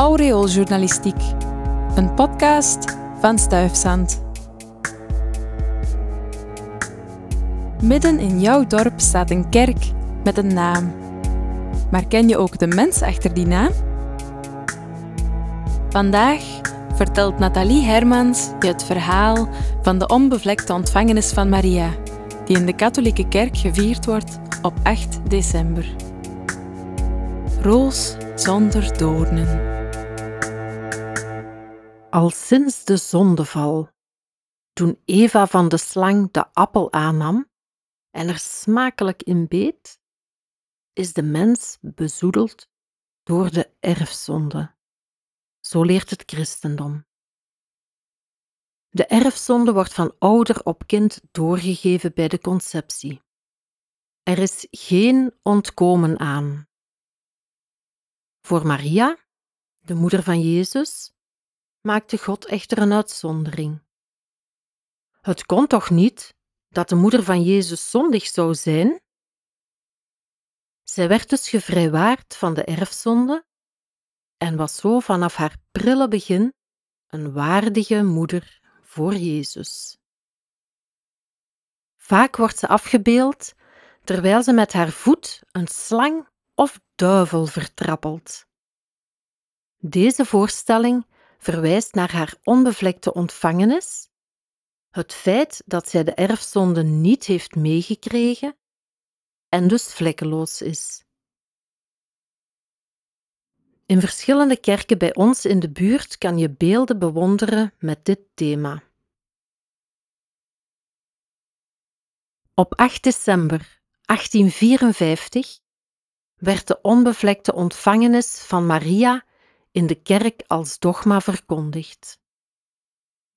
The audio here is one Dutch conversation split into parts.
Aureooljournalistiek, een podcast van Stuifzand. Midden in jouw dorp staat een kerk met een naam. Maar ken je ook de mens achter die naam? Vandaag vertelt Nathalie Hermans je het verhaal van de onbevlekte ontvangenis van Maria, die in de katholieke kerk gevierd wordt op 8 december. Roos zonder doornen. Al sinds de zondeval, toen Eva van de slang de appel aannam en er smakelijk in beet, is de mens bezoedeld door de erfzonde. Zo leert het christendom. De erfzonde wordt van ouder op kind doorgegeven bij de conceptie. Er is geen ontkomen aan. Voor Maria, de moeder van Jezus, maakte God echter een uitzondering. Het kon toch niet dat de moeder van Jezus zondig zou zijn? Zij werd dus gevrijwaard van de erfzonde en was zo vanaf haar prille begin een waardige moeder voor Jezus. Vaak wordt ze afgebeeld terwijl ze met haar voet een slang of duivel vertrappelt. Deze voorstelling verwijst naar haar onbevlekte ontvangenis, het feit dat zij de erfzonde niet heeft meegekregen en dus vlekkeloos is. In verschillende kerken bij ons in de buurt kan je beelden bewonderen met dit thema. Op 8 december 1854 werd de onbevlekte ontvangenis van Maria in de kerk als dogma verkondigd.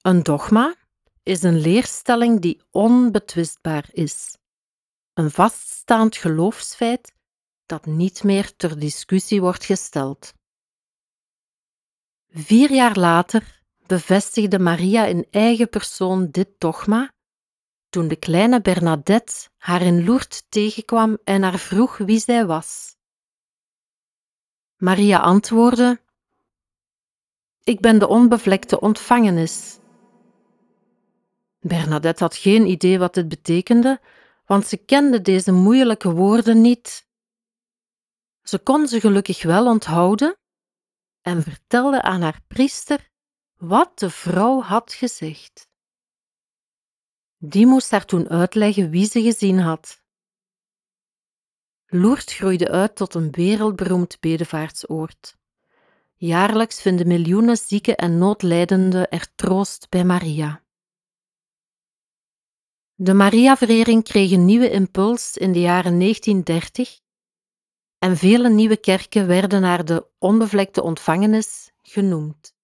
Een dogma is een leerstelling die onbetwistbaar is, een vaststaand geloofsfeit dat niet meer ter discussie wordt gesteld. Vier jaar later bevestigde Maria in eigen persoon dit dogma toen de kleine Bernadette haar in Lourdes tegenkwam en haar vroeg wie zij was. Maria antwoordde: Ik ben de onbevlekte ontvangenis. Bernadette had geen idee wat dit betekende, want ze kende deze moeilijke woorden niet. Ze kon ze gelukkig wel onthouden en vertelde aan haar priester wat de vrouw had gezegd. Die moest haar toen uitleggen wie ze gezien had. Lourdes groeide uit tot een wereldberoemd bedevaartsoord. Jaarlijks vinden miljoenen zieken en noodlijdenden er troost bij Maria. De Maria-verering kreeg een nieuwe impuls in de jaren 1930 en vele nieuwe kerken werden naar de onbevlekte ontvangenis genoemd.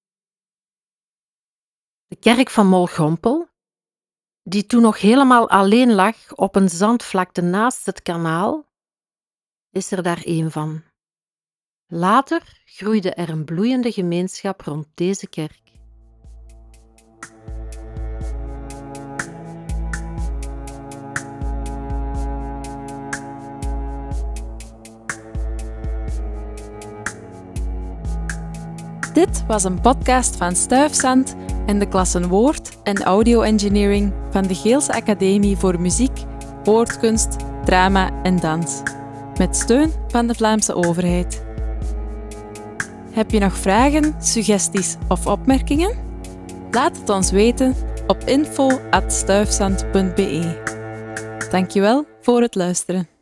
De kerk van Molgompel, die toen nog helemaal alleen lag op een zandvlakte naast het kanaal, is er daar een van. Later groeide er een bloeiende gemeenschap rond deze kerk. Dit was een podcast van Stuifzand en de klassen Woord en Audio Engineering van de Geelse Academie voor Muziek, Woordkunst, Drama en Dans, met steun van de Vlaamse overheid. Heb je nog vragen, suggesties of opmerkingen? Laat het ons weten op info.stuifzand.be. Dankjewel voor het luisteren.